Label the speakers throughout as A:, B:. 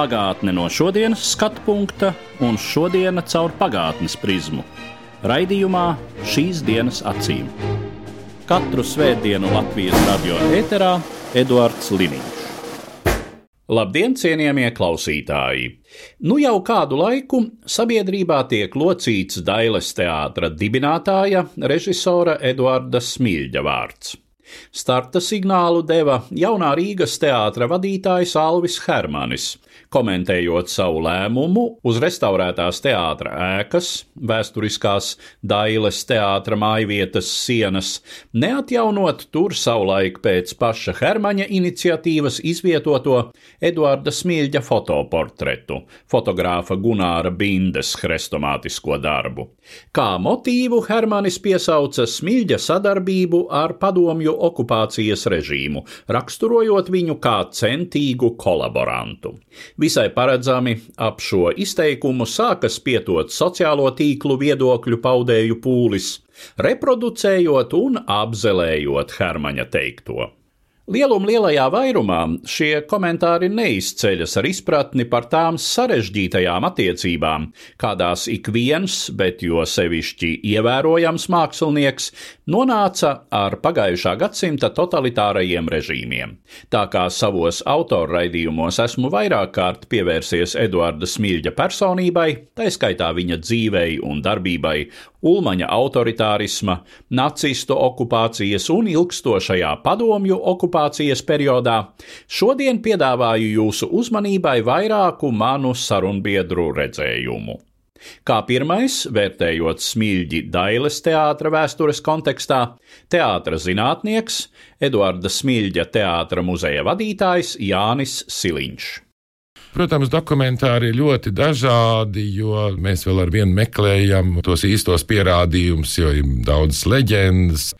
A: Pagātne no šodienas skatu punkta un šodienas caur pagātnes prizmu. Raidījumā šīs dienas acīm. Katru svētdienu Latvijas radio eterā Eduards Liniņš. Labdien, cienījamie klausītāji! Nu jau kādu laiku sabiedrībā tiek locīts Dailes teātra dibinātāja, režisora Eduarda Smilģa vārds. Starta signālu deva jaunā Rīgas teātra vadītājs Alvis Hermanis, komentējot savu lēmumu uz restaurētās teātra ēkas, vēsturiskās Dailes teātra mājvietas sienas, neatjaunot tur savulaik pēc paša Hermaņa iniciatīvas izvietoto Eduarda Smilģa fotoportretu, fotogrāfa Gunāra Bindes hrestomātisko darbu. Kā motīvu Hermanis piesauca Smilģa sadarbību ar padomju okupācijas režīmu, raksturojot viņu kā centīgu kolaborantu. Visai paredzami ap šo izteikumu sākas pietot sociālo tīklu viedokļu paudēju pūlis, reproducējot un apzelējot Hermaņa teikto. Lieluma lielajā vairumā šie komentāri neizceļas ar izpratni par tām sarežģītajām attiecībām, kādās ik viens, bet jo sevišķi ievērojams mākslinieks, nonāca ar pagājušā gadsimta totalitārajiem režīmiem. Tā kā savos autorraidījumos esmu vairāk kārt pievērsies Eduarda Smilģa personībai, tā skaitā viņa dzīvei un darbībai, Ulmaņa autoritārisma, nacistu okupācijas un ilgstošajā padomju okupācijas periodā, šodien piedāvāju jūsu uzmanībai vairāku manu sarunbiedru redzējumu. Kā pirmais, vērtējot smilģi Dailes teātra vēstures kontekstā, teātra zinātnieks, Eduarda Smilģa teātra muzeja vadītājs Jānis Siliņš.
B: Protams, dokumentāri ir ļoti dažādi, jo mēs vēl ar vienu meklējam tos īstos pierādījumus, jo ir daudz leģendas.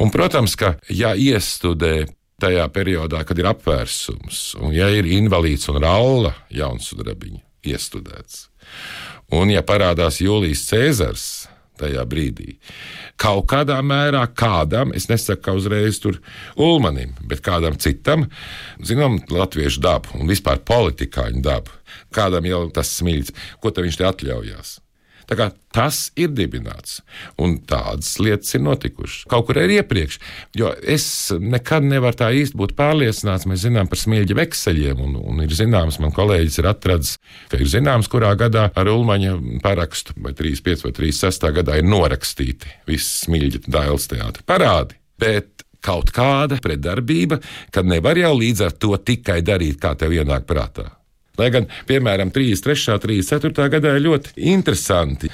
B: Un, protams, ka ja iestudē tajā periodā, kad ir apvērsums, un ja ir invalīds un ralla jaunsudrabiņa iestudēts, un ja parādās Jūlijas Cēzars tajā brīdī, kaut kādā mērā kādam, es nesaku, ka uzreiz tur Ulmanim, bet kādam citam, zinām, latviešu dabu un vispār politikāņu dabu, kādam jau tas smilts, ko viņš te atļaujās. Tas ir dibināts, un tādas lietas ir notikušas. Kaut kur arī iepriekš, jo es nekad nevaru tā īsti būt pārliecināts. Mēs zinām par smilģa vekseļiem, un, un ir zināms, man kolēģis ir atradzis, ka ir zināms, kurā gadā ar Ulmaņa parakstu, vai 35 vai 36 gadā ir norakstīti visi smilģa dēls teātri parādi. Bet kaut kāda pretdarbība, kad nevar jau līdz ar to tikai darīt, kā tev ienāk prātā. Lai gan, piemēram, 33. un 34. gadā ir ļoti interesanti,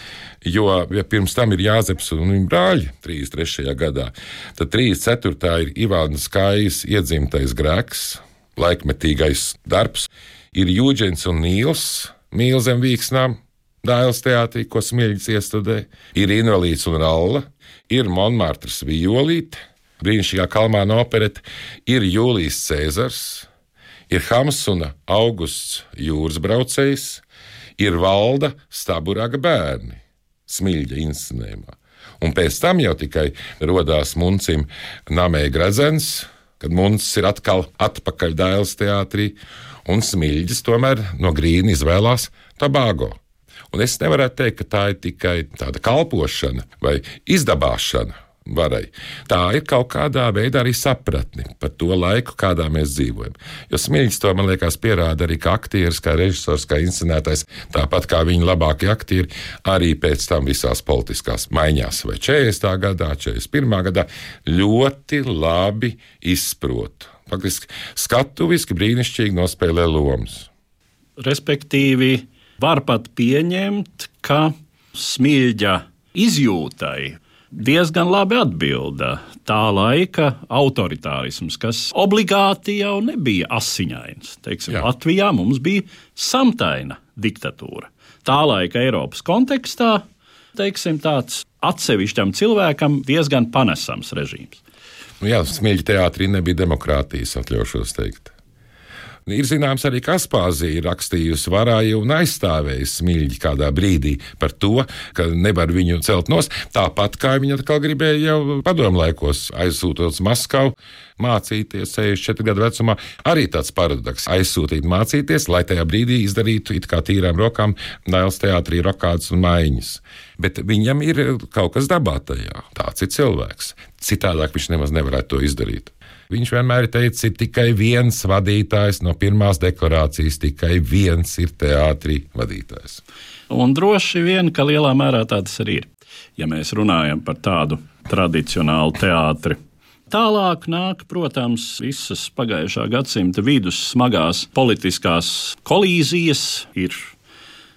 B: jo ja pirms tam ir Jāzeps un viņa brāļi 33. gadā, tad 34. ir Ivānas Kājas iedzimtais grēks, laikmetīgais darbs, ir Jūģens un Nīls, mīl zem vīksnām, Dāļas teātrī, ko smilģis iestudē, ir invalīds un ralla, ir Monmartras violīte, brīnišķīgā kalmāna operete, ir Jūlijas Cēzars, ir Hamsuna augusts jūras braucējs, ir valda staburaga bērni, smilģa inscenējumā. Un pēc tam jau tikai radās muncim Namēja Gradzens, kad muncis ir atkal atpakaļ Dāļas teātrī, un smilģis tomēr no grīna izvēlās Tobago. Un es nevaru teikt, ka tā ir tikai tāda kalpošana vai izdabāšana varai. Tā ir kaut kādā veidā arī sapratne par to laiku, kādā mēs dzīvojam. Jo Smilģis to, man liekas, pierāda arī kā aktieris, kā režisors, kā inscenētājs, tāpat kā viņa labākie aktieri, arī pēc tam visās politiskās maiņās, vai 40. gadā, 41. gadā, ļoti labi izprot. Faktiski skatuviski brīnišķīgi nospēlē lomas.
A: Respektīvi, var pat pieņemt, ka smilģa izjūtai diezgan labi atbilda tā laika autoritārisms, kas obligāti jau nebija asiņains. Teiksim,
B: Jā.
A: Latvijā mums bija samtaina diktatūra. Tā laika Eiropas kontekstā
C: teiksim, tāds atsevišķam cilvēkam diezgan panesams režīms.
B: Nu, jā, smilģi teātrī nebija demokrātijas, atļaušos teikt. Ir zināms, arī Kaspāzija ir rakstījusi varāju un aizstāvējusi smilģi kādā brīdī par to, ka nevar viņu celt nos. Tāpat kā viņa atkal gribēja jau padomu laikos aizsūtot uz Maskavu. Mācīties 64 gadu vecumā arī tāds paradoks. Aizsūtīt, mācīties, lai tajā brīdī izdarītu it kā tīrām rokām Dāļas teātrī rokādas un maiņas. Bet viņam ir kaut kas dabā tajā. Tāds ir cilvēks. Citādāk viņš nemaz nevarētu to izdarīt. Viņš vienmēr ir teicis, ir tikai viens vadītājs no pirmās deklarācijas, tikai viens ir teātrī vadītājs.
C: Un droši vien, ka lielā mērā tā tas arī ir. Ja mēs runājam par tādu tradicionālu teātri, Tālāk nāk, protams, visas pagājušā gadsimta vidus smagās politiskās kolīzijas, ir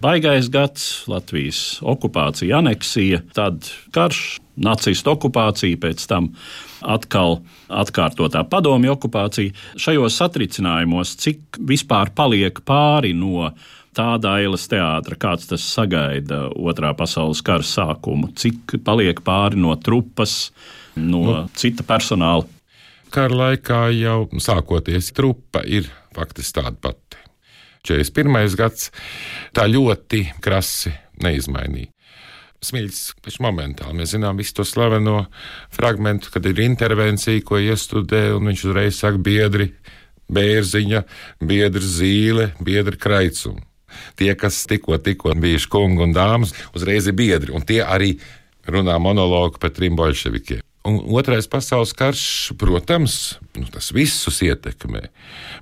C: baigais gads, Latvijas okupācija, aneksija, tad karš, nacistu okupācija, pēc tam atkal atkārtotā padomju okupācija. Šajos satricinājumos, cik vispār paliek pāri no tā dailes teātra, kāds tas sagaida otrā pasaules kara sākumu, cik paliek pāri no trupas, no nu, cita personāla.
B: Kara laikā jau sākoties trupa ir faktiski tāda pati. 41. gads tā ļoti krasi neizmainīja. Smilts taču momentāli. Mēs zinām visu to slaveno fragment, kad ir intervencija, ko iestudē, un viņš uzreiz saka biedri, bērziņa, biedri zīle, biedri kraicumi. Tie, kas tikko, tikko bijuši kungi un dāmas, uzreiz ir biedri, un tie arī runā monologu par trim bolševikiem. Un otrais pasaules karš, protams, nu, tas visus ietekmē,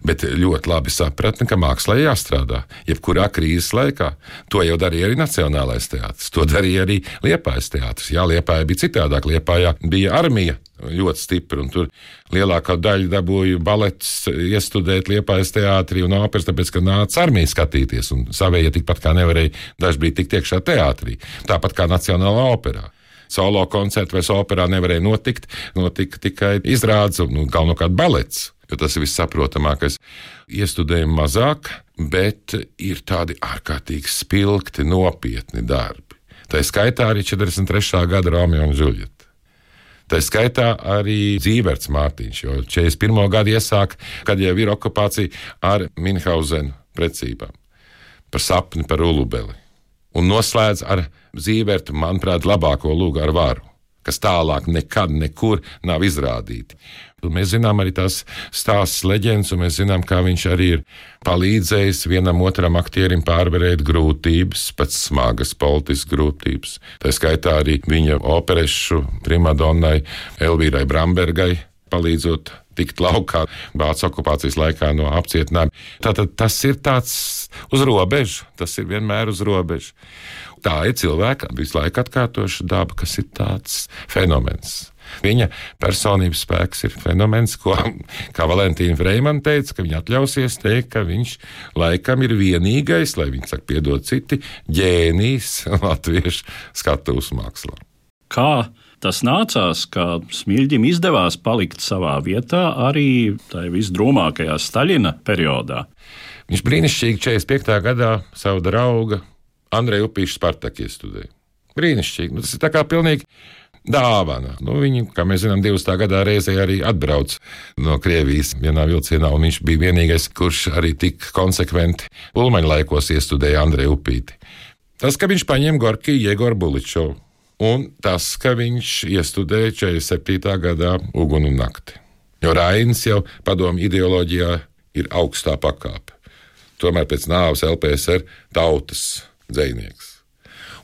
B: bet ļoti labi sapratni, ka mākslā jāstrādā. Jebkurā krīzes laikā to jau darīja arī Nacionālais teātris, to darīja arī Liepājas teātris. Jā, Liepāja bija citādāk, Liepājā bija armija ļoti stipra, un tur lielākā daļa dabūja balets iestudēt Liepājas teātrī un operas, tāpēc, ka nāca armija skatīties, un savējie tikpat kā nevarēja dažbrīd tikt iekšā teātrī, tāpat kā Nacionālā operā solo koncertu vai operā nevarēja notikt. Notika tikai izrādes un nu, galvenokārt balets. Jo tas ir vissaprotamākais. Iestudējumi mazāk, bet ir tādi ārkārtīgi spilgti, nopietni darbi. Tā skaitā arī 43. gada Romeo un Julieta. Tā skaitā arī Zīverts Mārtiņš, jo 41. gadu iesāk, kad jau ir okupācija ar Minhausenu precībām par sapni par Ulubeli un noslēdz ar Zīvertu, manuprāt, labāko lūgu ar varu, kas tālāk nekad nekur nav izrādīti. Mēs zinām arī tās stāsts leģendas, un mēs zinām, kā viņš arī ir palīdzējis vienam otram aktierim pārvarēt grūtības, pat smagas politiskas grūtības. Tā skaitā arī viņa operešu primadonnai Elvīrai Brambergai palīdzot tikt laukā Vācijas okupācijas laikā no apcietinājuma. Tātad tas ir tāds uz robežas, tas ir vienmēr uz robežas. Tā ir cilvēka visu laiku atkārtoša daba, kas ir tāds fenomens. Viņa personības spēks ir fenomens, ko, kā Valentīna Freimana teica, ka viņa atļausies teikt, ka viņš laikam ir vienīgais, lai viņš saka, piedod citi, ģēnijs latviešu skatuves mākslā.
C: Kā Tas nācās, ka Smilģim izdevās palikt savā vietā arī tajā visdrūmākajā Staļina periodā.
B: Viņš brīnišķīgi 45. gadā savu draugu Andreju Upīšu Spartaku iestudēja. Brīnišķīgi. Nu, tas ir tā kā pilnīgi dāvana. Nu, viņi, kā mēs zinām, 20. gadā reizē arī atbrauc no Krievijas vienā vilcienā, un viņš bija vienīgais, kurš arī tik konsekventi Ulmaņa laikos iestudēja Andreju Upīti. Tas, ka viņš paņēma Gorkiju Jegoru Buličovu un tas, ka viņš iestudēja 47. gadā Uguni un Nakti. Jo Rainis jau padomu ideoloģijā ir augstā pakāpe. Tomēr pēc nāves LPSR tautas dzinieks.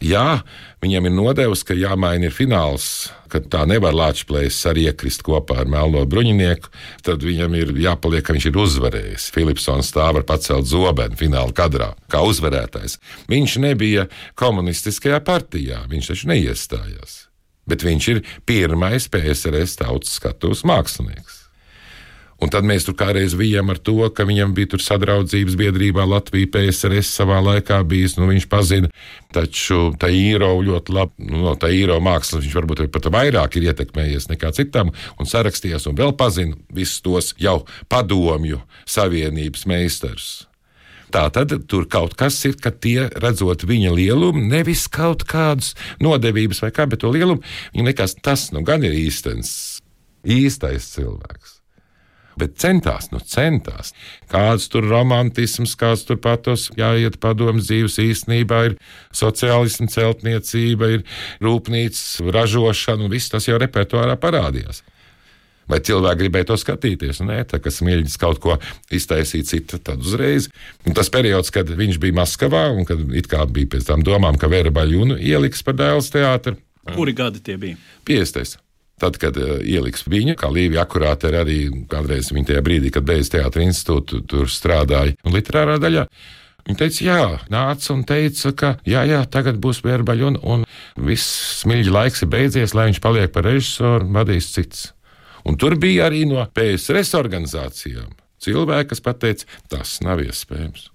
B: Jā, viņam ir nodevis, ka jāmaina ir fināls, ka tā nevar Latvijas arī iekrist kopā ar melno bruņinieku. Tad viņam ir jāpaliek, ka viņš ir uzvarējis. Filipsons stāv ar pacelt zobenu fināla kadrā, kā uzvarētājs. Viņš nebija komunistiskajā partijā, viņš taču neiestājās. Bet viņš ir pirmais PSRS tautas skatuves mākslinieks. Un tad mēs tur kādreiz bijām ar to, ka viņam bija sadraudzības biedrībā Latvija PSRS savā laikā bijis, nu viņš pazina, taču tā īro ļoti labi, nu, no tā īro mākslas viņš varbūt pat vairāk ir ietekmējies nekā citam un sarakstījies un vēl pazina visus tos jau padomju savienības meistarus. Tā tad tur kaut kas ir, ka tie redzot viņa lielumu, nevis kaut kādus nodevības vai kā, bet to lielumu, viņam liekas, tas nu gan ir īstenis, īstais cilvēks. Bet centās, nu centās. Kāds tur romantisms, kāds tur patos, jāiet padomus dzīves īstenībā, ir sociālisma celtniecība, ir rūpnīcas ražošana, un viss tas jau repertuārā parādījās. Vai cilvēki gribēja to skatīties? Nē, tā kā smilģis kaut ko iztaisīja citu, tad uzreiz. Un tas periods, kad viņš bija Maskavā un kad it kā bija pēc tam domām, ka Vēra Baļunu ieliks par dēls teātri.
A: Kuri gadi tie bija?
B: 50. Tad, kad uh, ieliks viņu, kā Līvija akurāte ir arī kādreiz viņa tajā brīdī, kad beidz teātris institūtu, tur strādāja un literārā daļā. Viņa teica, jā, nāca un teica, ka jā, jā tagad būs vērbaļi un, un viss smilģi laiks ir beidzies, lai viņš paliek par režisoru, vadīs cits. Un tur bija arī no PSRS organizācijām cilvēki, kas teica, tas nav iespējams.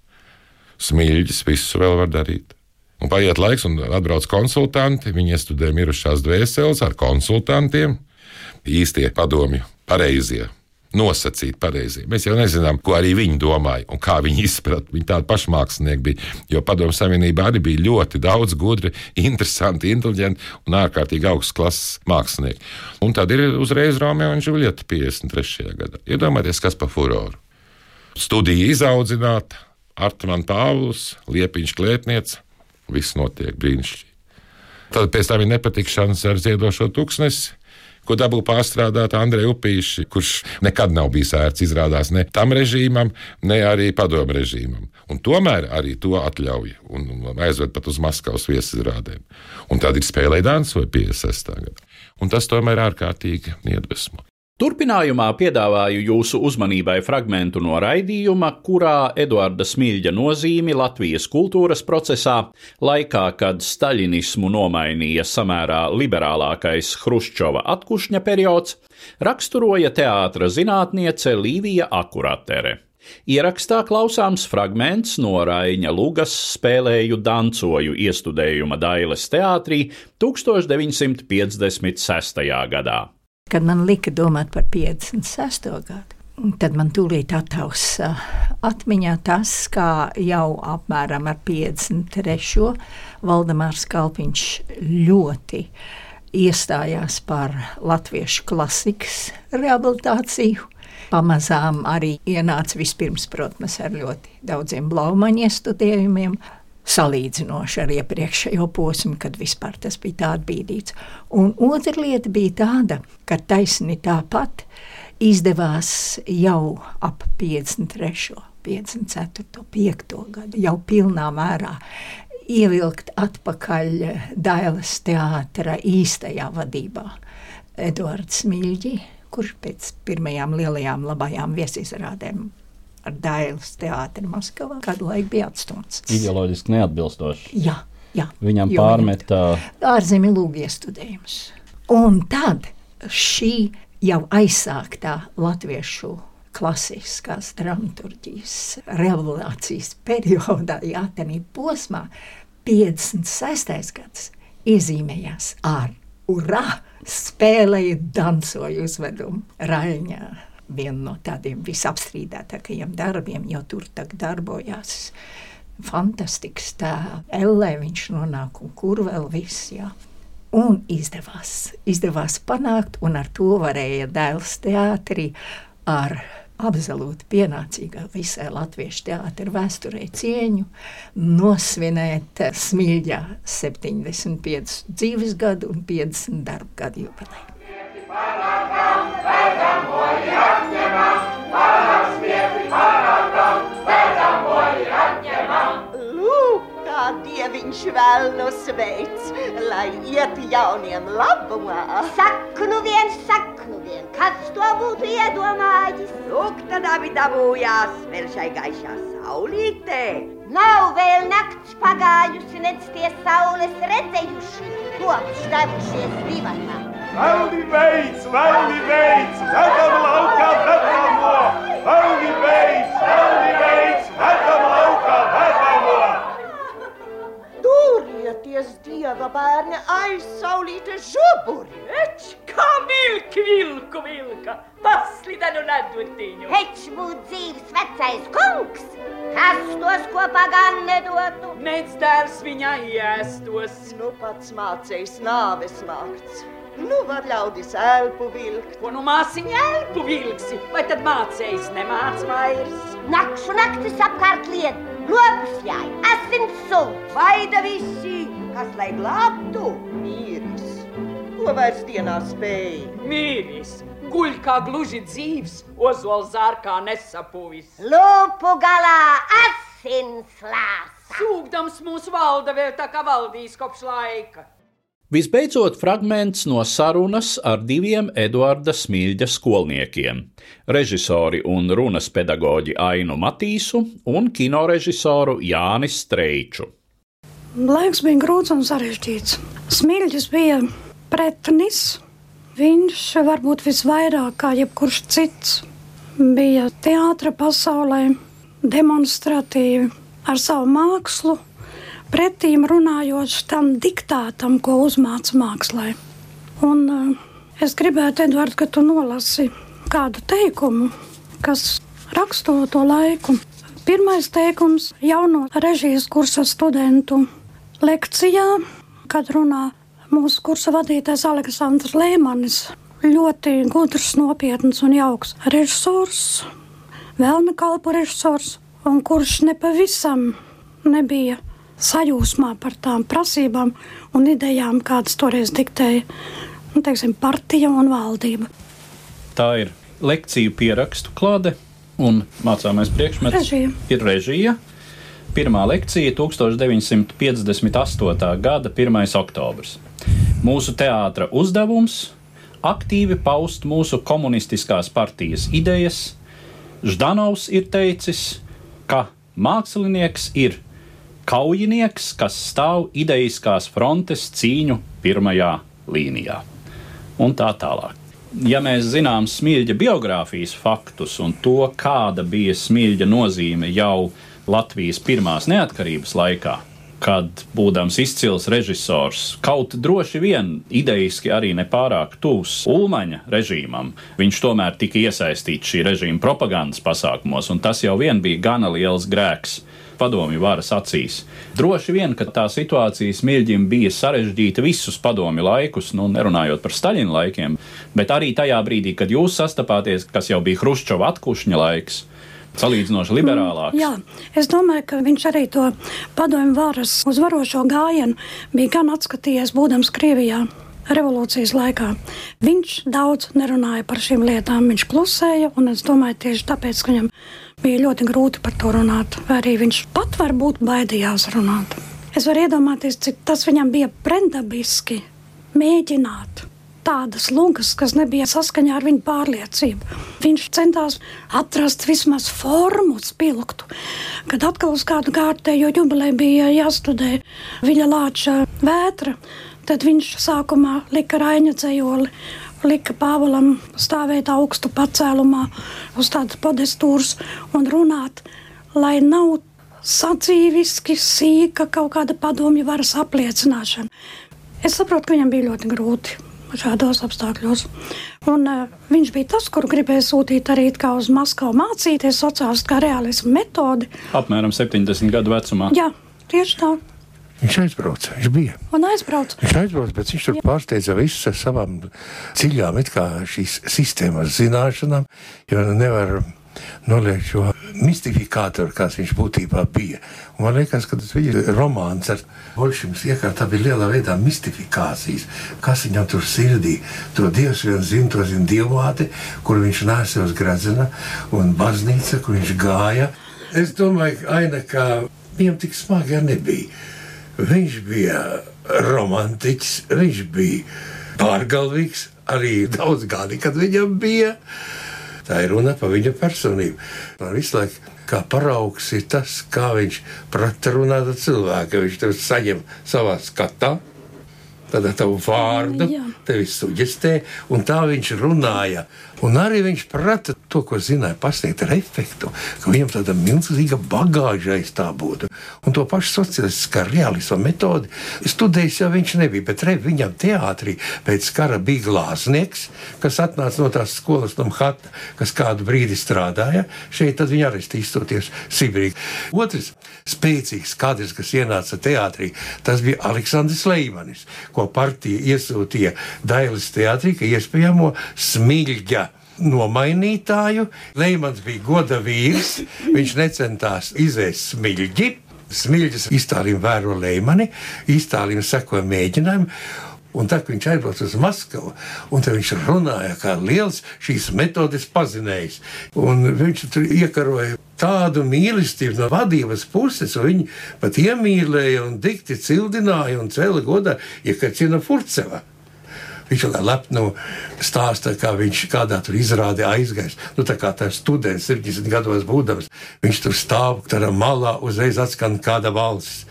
B: Smilģis visu vēl var darīt. Un paiet laiks, un atbrauc konsultanti. Viņi iestudē mirušās dvēseles ar konsultantiem, īstie padomju, pareizie. Nosacīt pareizi. Mēs jau nezinām, ko arī viņi domāja un kā viņi izprata. Viņi tādi pašmākslinieki bija. Jo Padomju Savienībā arī bija ļoti daudz gudri, interesanti, inteliģenti un ārkārtīgi augsts klases mākslinieki. Un tad ir uzreiz Romeo un Julieta 53. gadā. Iedomājieties, kas pa furoru. Studija izaudzināta, Artmans Pāvils, Liepiņš Klētnieks Viss notiek brīnišķīgi. Tad pēc tam ir nepatikšanas ar ziedošo tūkstnesi, ko dabū pārstrādāt Andrei Upīši, kurš nekad nav bijis ērts izrādās ne tam režīmam, ne arī padomu režīmam. Un tomēr arī to atļauj un aizved pat uz Maskavas viesizrādēm. Un tad ir spēlē Dānsoja 56. gadā. Un tas tomēr ārkārtīgi iedvesmo.
A: Turpinājumā piedāvāju jūsu uzmanībai fragment no raidījuma, kurā Eduarda Smilģa nozīmi Latvijas kultūras procesā, laikā, kad staļinismu nomainīja samērā liberālākais Hruščova atkušņa periods, raksturoja teātra zinātniece Līvija Akuratere. Ierakstā klausāms fragments no Raņa Lugas spēlēju dancoju iestudējuma Dailes teātrī 1956. gadā.
D: Kad man lika domāt par 56. gadu, tad man tūlīt attausa atmiņā tas, kā jau apmēram ar 53. Valdemārs Kalpiņš ļoti iestājās par latviešu klasikas rehabilitāciju. Pamazām arī ienāca vispirms, protams, ar ļoti daudziem blaumaņu iestudējumiem, salīdzinoši ar iepriekšējo posmu, kad vispār tas bija tā atbīdīts. Un otra lieta bija tāda, ka taisni tāpat izdevās jau ap 53. 54. 5. gadu jau pilnā mērā ievilkt atpakaļ Dailas teātra īstajā vadībā. Edvards Mīļģi, kurš pēc pirmajām lielajām labajām viesizrādēm ar Dailas teātri Maskavā kādu laiku bija atstumts.
A: Ideoloģiski neatbilstoši.
D: Jā, jā.
A: Viņam
D: jo
A: pārmeta
D: ārzemju lūgu iestudējumus. Un tad šī jau aizsāktā latviešu klasiskās dramaturgijas revolūcijas periodā, jā, tenī posmā, 56. gads iezīmējās ar urā spēlēju dansoju uzvedumu Raļņā viena no tādiem visapstrīdētākajiem darbiem, jo tur darbojās fantastisks tā Ellē, viņš nonāk un kur vēl viss. Jā. Un izdevās, izdevās panākt, un ar to varēja dēls teātrī ar absolūti pienācīgā visai latviešu teātra vēsturē cieņu, nosvinēt smilģā 75 dzīves gadu un 50 darba gadu jubileju.
E: Dieviņš vēl no sveic, lai iet jauniem labumā.
F: Saku nu vien, saku nu vien, kas to būtu iedomājis?
E: Lūk, tad abi dabūjās vēl šai gaišā saulītē.
F: Nav vēl nakts pagājusi, nec tie saules redzējuši, kopš devušies divatā.
G: Velni veids, velni veids, vedam laukā, vedamo! Velni veids, velni veids, vedam
E: Iedomājieties, dieva bērni aizsaulīta žuburi!
H: Eč, kā vilki vilku vilka, paslidenu ledutiņu!
F: Heč būt dzīves vecais kungs, kas tos kopā gan nedotu.
H: Nec dēls viņā iestos.
E: Nu pats mācējs nāves mākts. Nu var ļaudis elpu vilkt.
H: Ko nu māsiņa elpu vilksi, vai tad mācējs nemāc vairs?
F: Nakšu naktis apkārt liet, lopus jāj, asins sūds.
E: Vaida visi, kas lai glābtu, mīris. Ko vairs dienā spēj?
H: Mīris, guļ kā gluži dzīves, ozols zārkā nesapuvis.
F: Lupu galā asins lās.
H: Sūgdams mūsu valda vēl tā kā valdīs kopš laika.
C: Visbeidzot, fragments no sarunas ar diviem Eduarda Smilģa skolniekiem - režisori un runas pedagoģi Ainu Matīsu un kinorežisoru Jānis Streiču.
I: Laiks bija grūts un sarežģīts. Smilģis bija pretnis. Viņš varbūt visvairāk kā jebkurš cits bija teātra pasaulē demonstratīvi ar savu mākslu pretīm runājot tam diktātam, ko uzmāca mākslā. Un uh, es gribētu, Edvards, ka tu nolasi kādu teikumu, kas raksturo to laiku. Pirmais teikums jauno režijas kursa studentu lekcijā, kad runā mūsu kursa vadītājs Aleksandrs Lēmanis. Ļoti gudrs, nopietns un jauks režisors, vēlme kalpu režisors, un kurš nepavisam nebija sajūsmā par tām prasībām un idejām, kādas toreiz diktēja nu, teiksim, partija un valdība.
C: Tā ir lekciju pierakstu klāte un mācāmais priekšmets
I: režija.
C: ir režija. Pirmā lekcija 1958. gada 1. oktobris. Mūsu teātra uzdevums - aktīvi paust mūsu komunistiskās partijas idejas. Ždanovs ir teicis, ka mākslinieks ir kaujinieks, kas stāv idejiskās frontes cīņu pirmajā līnijā. Un tā tālāk. Ja mēs zinām smilģa biogrāfijas faktus un to, kāda bija smilģa nozīme jau Latvijas pirmās neatkarības laikā, kad, būdams izcils režisors, kaut droši vien idejiski arī nepārāk tuvs Ulmaņa režīmam, viņš tomēr tika iesaistīts šī režīma propagandas pasākumos, un tas jau vien bija gana liels grēks padomju varas acīs. Droši vien, ka tā situācija smilģim bija sarežģīta visus padomju laikus, nu, nerunājot par Staļina laikiem, bet arī tajā brīdī, kad jūs sastapāties, kas jau bija Hruščova atkušņa laiks. Salīdzinoši liberālāks.
I: Jā, es domāju, ka viņš arī to padomju varas uzvarošo gājienu bija gan atskatījies, būdams Krievijā revolūcijas laikā. Viņš daudz nerunāja par šīm lietām, viņš klusēja, un es domāju, tieši tāpēc, ka viņam bija ļoti grūti par to runāt, vai arī viņš pat varbūt baidījās runāt. Es varu iedomāties, cik tas viņam bija pretdabiski mēģināt tādas lugas, kas nebija saskaņā ar viņa pārliecību. Viņš centās atrast vismaz formu, spilgtu. Kad atkal uz kādu kārtējo jubileju bija jāstudē Viļa Lāča vētra, tad viņš sākumā lika Raņa dzējoli lika Pāvēlam stāvēt augstu pacēlumā, uz tādas podestūras un runāt, lai nav sadzīviski, sīka kaut kāda padomju varas apliecināšana. Es saprotu, ka viņam bija ļoti grūti šādos apstākļos. Un, uh, viņš bija tas, kuru gribēja sūtīt arī uz Maskavu mācīties sociālistu kā realismu metodi.
C: Apmēram 70 gadu vecumā.
I: Jā, tieši tā.
J: Viņš aizbrauca, viņš bija.
I: Un aizbrauca.
J: Viņš aizbrauca, bet viņš tur pārsteidza visus ar savām dziļām, it kā šīs sistēmas zināšanām, jo nevar noliekt šo mistifikātoru, kāds viņš būtībā bija. Un man liekas, ka tas viņa romāns ar Bolševiku iekārtā bija lielā veidā mistifikācijas, kas viņam tur sirdī. To Dievs vien zina, to zina Dievmāte, kur viņš nāca uz gradzena un baznīca, kur viņš gāja. Es domāju, ka Aina, kā viņam tik smagi nebija. Viņš bija romantiķis, viņš bija pārgalvīgs, arī daudz gadi, kad viņam bija. Tā ir runa par viņa personību. Man visu laiku kā paraugs ir tas, kā viņš prata runāt ar cilvēku. Viņš tev saņem savā skatā, ar tavu vārdu tevi suģestē, un tā viņš runāja Un arī viņš prata to, ko zināja, pasniegt ar efektu, ka viņam tāda milzīga bagāža aiz tā būtu. Un to pašu sociālistiskā realisma metodi studējis jau viņš nebija, bet re, viņam teātrī pēc kara bija glāznieks, kas atnāca no tās skolas no Mhata, kas kādu brīdi strādāja. Šeit tad viņa arī izstoties Sibīrijā. Otrs spēcīgs kadrs, kas ienāca teātrī, tas bija Aleksandrs Leimanis, ko partija iesūtīja Dailas teātrī, ka iespējamo smilģa nomainītāju. Leimans bija goda vīrs, viņš necentās izēst smilģi. Smilģis iztālījumi vēro Leimani, iztālījumi sekoja mēģinājumu. Un tad viņš aizbrauca uz Maskavu, un viņš runāja kā liels šīs metodes pazinējs. Un viņš tur iekaroja tādu mīlestību no vadības puses, un viņi pat iemīlēja un dikti cildināja un cēla godā Iekacina Furceva. Viņš jau lepnu stāsta, kā viņš kādā tur izrādē aizgājis. Nu, tā kā tas students, 70 gados būdams, viņš tur stāv tādā malā, uzreiz atskan kāda valsts.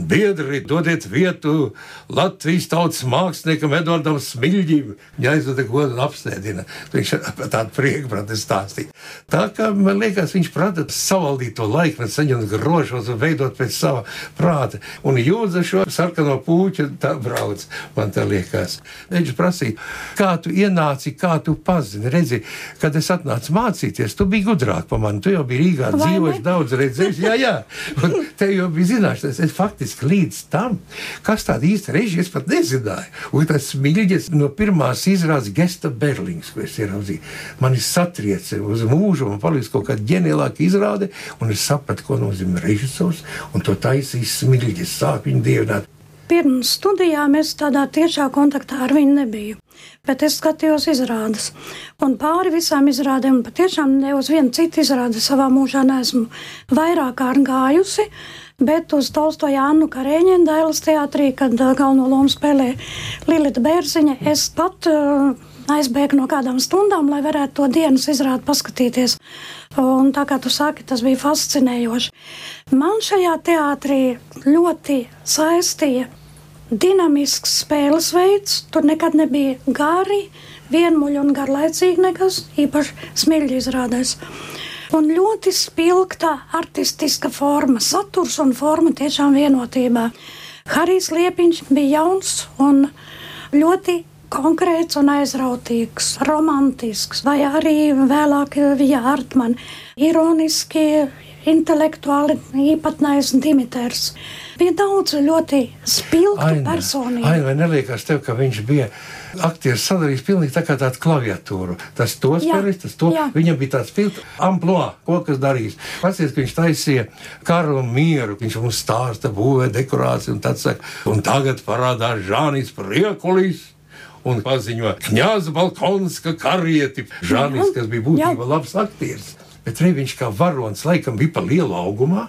J: Biedri, dodiet vietu Latvijas tautas māksliniekam Edvardam Smilģim. Viņa aizveda godu un apstādina. Viņš tādu prieku prata stāstīt. Tā kā man liekas, viņš prata savaldīt to laikmetu, saņemt grožos un veidot pēc sava prāta. Un jūdza šo sarkano pūķu, tā brauc, man tā liekas. Viņš prasīja, kā tu ienāci, kā tu pazini. Redzi, kad es atnācu mācīties, tu biji gudrāk par mani. Tu jau biji Rīgā dzīvojis, daudz redzējis. Jā, jā. Un tev jau bija zināšanas. Es faktiski līdz tam, kas tāda īsta režija, es pat nezināju. Un tas mīļģis no pirmās izrādes gesta Berlīns, ko es ieraudzīju, mani satriece uz mūžu, man palīdz kaut kāda ģeniālāka izrāde, un es sapratu, ko nozīmē režisors, un to taisīs smilģis, viņu dievināt.
I: Pirms studijām es tādā tiešā kontaktā ar viņu nebiju. Bet es skatījos izrādes. Un pāri visām izrādēm, patiešām ne uz vienu citu izrādi savā mūžā neesmu vairāk kārt gājusi. Bet uz Tolstoja Annu Karēņina Dailas teātrī, kad uh, galveno lomu spēlē Lilita Bērziņa, es pat uh, aizbēgu no kādām stundām, lai varētu to dienas izrādi paskatīties. Un tā kā tu saki, tas bija fascinējoši. Man šajā teātrī ļoti saistīja dinamisks spēles veids. Tur nekad nebija gari, vienmuļi un garlaicīgi nekas, īpaši smilģi izrādēs. Un ļoti spilgta artistiska forma, saturs un forma tiešām vienotībā. Harijs Liepiņš bija jauns un ļoti konkrēts un aizrautīgs, romantisks, vai arī vēlāk bija Artman, ironiski, intelektuāli īpatnējs Dimitrs. Bija daudz ļoti spilgtu personību.
J: Ai, vai neliekas tev, ka viņš bija aktieris sadarījis pilnīgi tā kā tādu klaviatūru. Tas to spēlēs, tas to. Jā. Viņam bija tāds filtrs, amploā, ko kas darīs. Pacies, ka viņš taisīja karu un mieru, viņš mums stāsta, būvē dekorāciju un tad saka, un tagad parādās Žānis Priekulis un paziņo Kņāza Balkonska karieti. Žānis, kas bija būtībā labs aktieris. Bet arī viņš kā varonis laikam bija pa lielu augumā.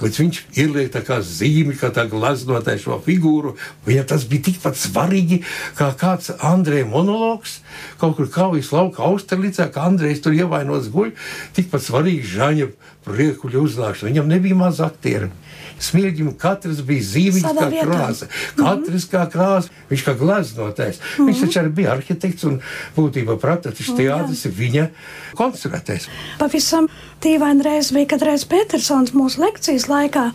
J: Līdz viņš ieliek tā kā zīmi, kā tā glaznotāja šo figūru. Viņam tas bija tikpat svarīgi, kā kāds Andrejs monologs, kaut kur kaujas lauka austerlicā, kā Andrejs tur ievainots guļ. Tikpat svarīgi Žaņa priekuļu uznākšana. Viņam nebija maz aktieru. Smilģim katrs bija zīmīgs kā vietā. krāsa. Katrs mm -hmm. kā krāsa, viņš kā gleznotais. Mm -hmm. Viņš taču arī bija arhitekts un būtībā praktiski
I: Mm,
J: teātris ir viņa konstruētais.
I: Pavisam dīvaini reiz bija, kad reiz Petersons mūsu lekcijas laikā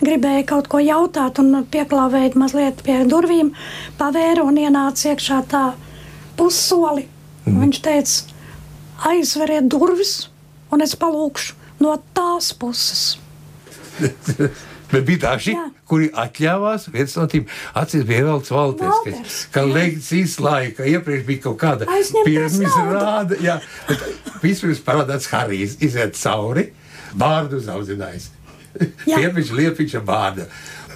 I: gribēja kaut ko jautāt un pieklāvēt mazliet pie durvīm, pavēra un ienāca iekšā tā pussoli. Mm. Viņš teica, aizveriet durvis un es palūkšu no tās puses.
J: Bet bija daži, Jā. kuri atļāvās. Viens no tiem acīs bija Evalds Valters, kas, ka lekcijas laika iepriekš bija kaut kāda pirmizrāde. Jā, bet vispirms parādās Harijs, iziet cauri, bārdu uzaudzinājis. Liepiņš, liepiņš ar bārdu.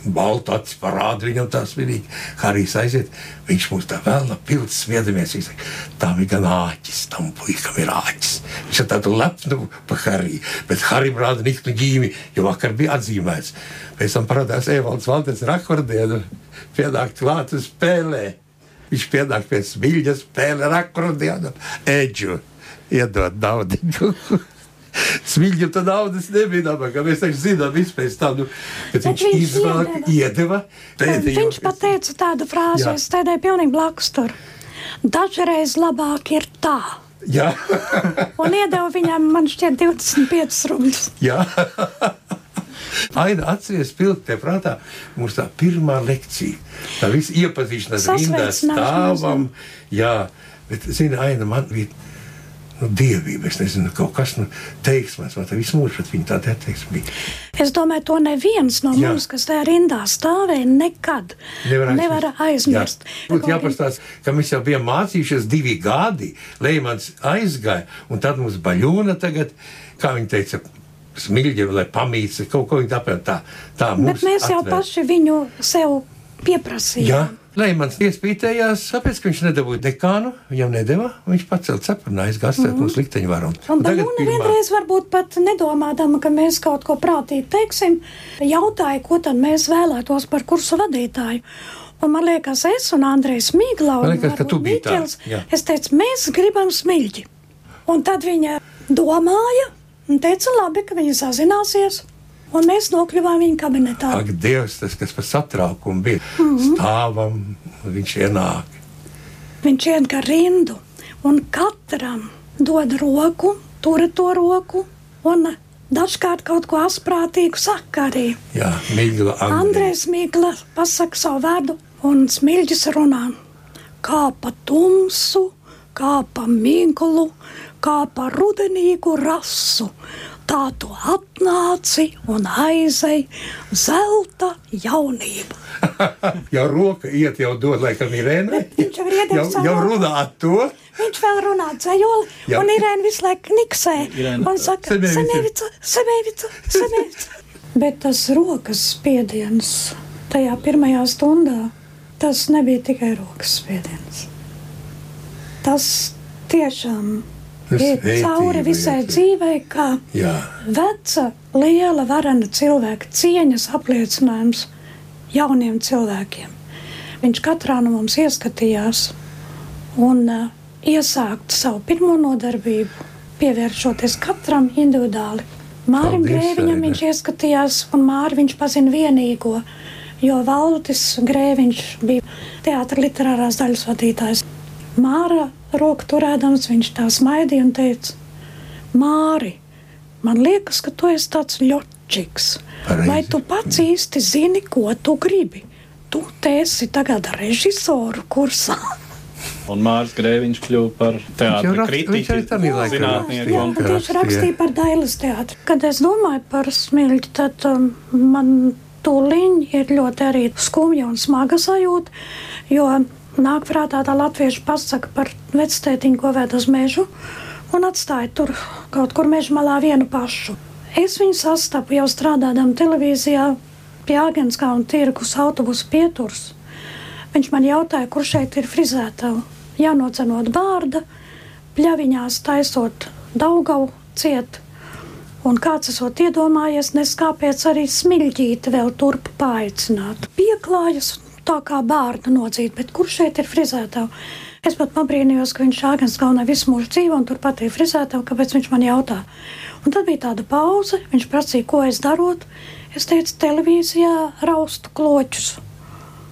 J: Baltu acis parāda viņam tā svinīgi. Harijs aiziet, viņš mums tā vēl no pilsētas smiedamies. Viņš saka, tam ir gan āķis, tam puikam ir āķis. Viņš ir tādu lepnu pa Hariju, bet Harijam rāda niknu ģīmi, jo vakar bija atzīmēts. Pēc tam parādās Evalds Valters ar akordienu, pienāk klāt uz spēlē. Viņš pienāk pie smilģa spēle ar akordienu, eģu, iedod naudu. Smilģim tā naudas nebija nabaga. Mēs taču zinām, vispār tam, nu, bet viņš
I: viņš
J: izvēlēja, iedeva pēdējo.
I: Viņš pateica tādu frāzi,
J: Jā.
I: es tādēju pilnīgi blakus tur. Dažreiz labāk ir tā,
J: Jā.
I: un iedeva viņam, man šķiet, 25 rubļus.
J: Jā. Aina atceries pilni te prātā mums tā pirmā lekcija. Tā visa iepazīšanās rindā stāvam. Jā, bet, zini, Aina man bija nu, dievība. Es nezinu, kaut kas nu, teiksmēs, man tā visu mūžu pret viņu tāda attieksme bija.
I: Es domāju, to neviens no Jā. mums, kas tajā rindā stāvēja, nekad nevar aizmirst. Nevar aizmirst.
J: Jā. Būtu jāpastāst, ka mēs jau bijām mācījušies divi gadi, Leimans aizgāja, un tad mums baļūna tagad, kā viņi teica, smilģi, lai pamīts, kaut ko tādu tā, tā
I: Bet mēs jau atvēr. paši viņu sev pieprasījām.
J: Jā. Leimans iespītējās, tāpēc, ka viņš nedabūja dekānu, viņam nedeva. Viņš pacēla cepuru, aizgāja mm -hmm. uz likteņvaru.
I: Un, un tagad pirmā... vienreiz varbūt pat nedomādama, ka mēs kaut ko prātīgi teiksim, jautāja, ko tad mēs vēlētos par kursu vadītāju. Un man liekas, es un Andrejs Mīgla un
J: liekas, un Mīķels,
I: es teicu, mēs gribam smilģi. Un tad viņa domāja un teica, labi, ka viņi sazināsies un mēs nokļuvām viņa kabinetā.
J: Ak, Dievs, tas, kas par satraukumu bija, mm -hmm. stāvam, viņš ienāk.
I: Viņš iet gar rindu, un katram dod roku, tur to roku, un dažkārt kaut ko asprātīgu saka arī.
J: Jā, Migla.
I: Andrēs Migla pasaka savu vārdu, un smilģis runā. Kā pa tumsu, kā pa miglu, kā pa rudenīgu rasu tā tu atnāci un aizei zelta jaunība.
J: jau roka iet, jau dod, laikam, Irēnai.
I: Viņš jau ir iedevis
J: jau, jau runā to.
I: Viņš vēl runā dzējoli, jā. un Irēna visu laiku niksē. Irēna. Un saka, Semevica, Semevica, Semevica. Bet tas rokas spiediens tajā pirmajā stundā, tas nebija tikai rokas spiediens. Tas tiešām cauri visai dzīvei, kā Jā. veca, liela, varena cilvēka cieņas apliecinājums jauniem cilvēkiem. Viņš katrā no mums ieskatījās un uh, iesākt savu pirmo nodarbību, pievēršoties katram individuāli. Mārim Grēviņam viņš ieskatījās, un Māri viņš pazina vienīgo, jo Valdis Grēviņš bija teātra literārās daļas vadītājs. Māra roku turēdams, viņš tā smaidīja un teica: Māri, man liekas, ka tu esi tāds ļočiks. Pareizi. Vai tu pats īsti zini, ko tu gribi? Tu esi tagad režisoru kursā.
A: Un Mārcis Grēviņš kļuva par teātris kritiķu, zinātnieku.
I: Un viņš rakstīja par Dailas teātri. Kad es domāju par smilģi, tad um, man tūliņ ir ļoti arī skumja un smaga sajūta, jo nāk prātā tā latviešu pasaka par vectētiņu, ko ved uz mežu, un atstāja tur kaut kur meža malā vienu pašu. Es viņu sastapu jau strādājot televīzijā, pie Agenskā un tirgus autobusu pieturs. Viņš man jautāja, kur šeit ir frizētava. Jānocenot bārda, pļaviņās taisot daugavu ciet. Un kāds esot iedomājies, nes kāpēc arī smiļģīti vēl turp paaicināt. Pieklājas tā kā bērnu nodzīt, bet kur šeit ir frizētava? Es pat pabrīnījos, ka viņš šādi galvenā visu mūžu dzīvo un turpat ir frizētava, kāpēc viņš man jautā. Un tad bija tāda pauze, viņš prasīja, ko es darot. Es teicu, televīzijā raustu kloķus.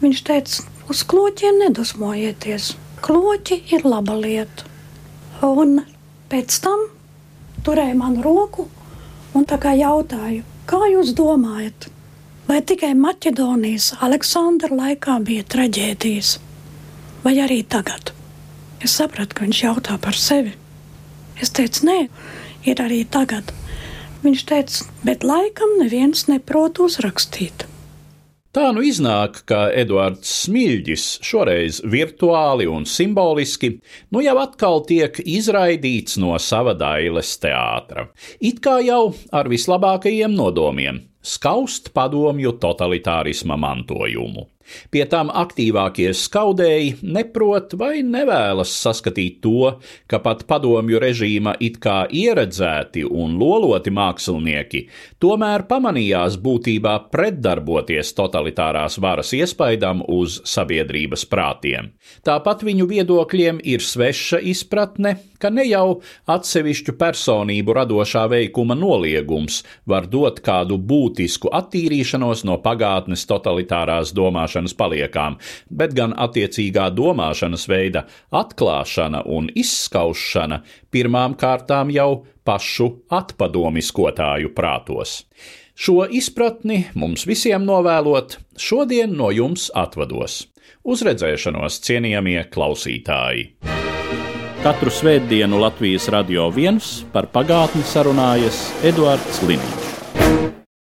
I: Viņš teica, uz kloķiem nedusmojieties. Kloķi ir laba lieta. Un pēc tam turēja manu roku un tā kā jautāju, kā jūs domājat, Vai tikai Maķedonijas Aleksandra laikā bija traģēdijas, vai arī tagad? Es sapratu, ka viņš jautā par sevi. Es teicu, nē, ir arī tagad. Viņš teica, bet laikam neviens neprot uzrakstīt.
A: Tā nu iznāk, ka Eduards Smilģis šoreiz virtuāli un simboliski nu jau atkal tiek izraidīts no sava dailes teātra. It kā jau ar vislabākajiem nodomiem skaust padomju totalitārisma mantojumu. Pie tam aktīvākie skaudēji neprot vai nevēlas saskatīt to, ka pat padomju režīma it kā ieredzēti un loloti mākslinieki tomēr pamanījās būtībā pretdarboties totalitārās varas iespaidam uz sabiedrības prātiem. Tāpat viņu viedokļiem ir sveša izpratne, ka ne jau atsevišķu personību radošā veikuma noliegums var dot kādu būtisku attīrīšanos no pagātnes totalitārās domāšanas domāšanas paliekām, bet gan attiecīgā domāšanas veida atklāšana un izskaušana pirmām kārtām jau pašu atpadomiskotāju prātos. Šo izpratni mums visiem novēlot, šodien no jums atvados. Uz redzēšanos, cienījamie klausītāji! Katru svētdienu Latvijas radio viens par pagātni sarunājas Eduards Liniņš.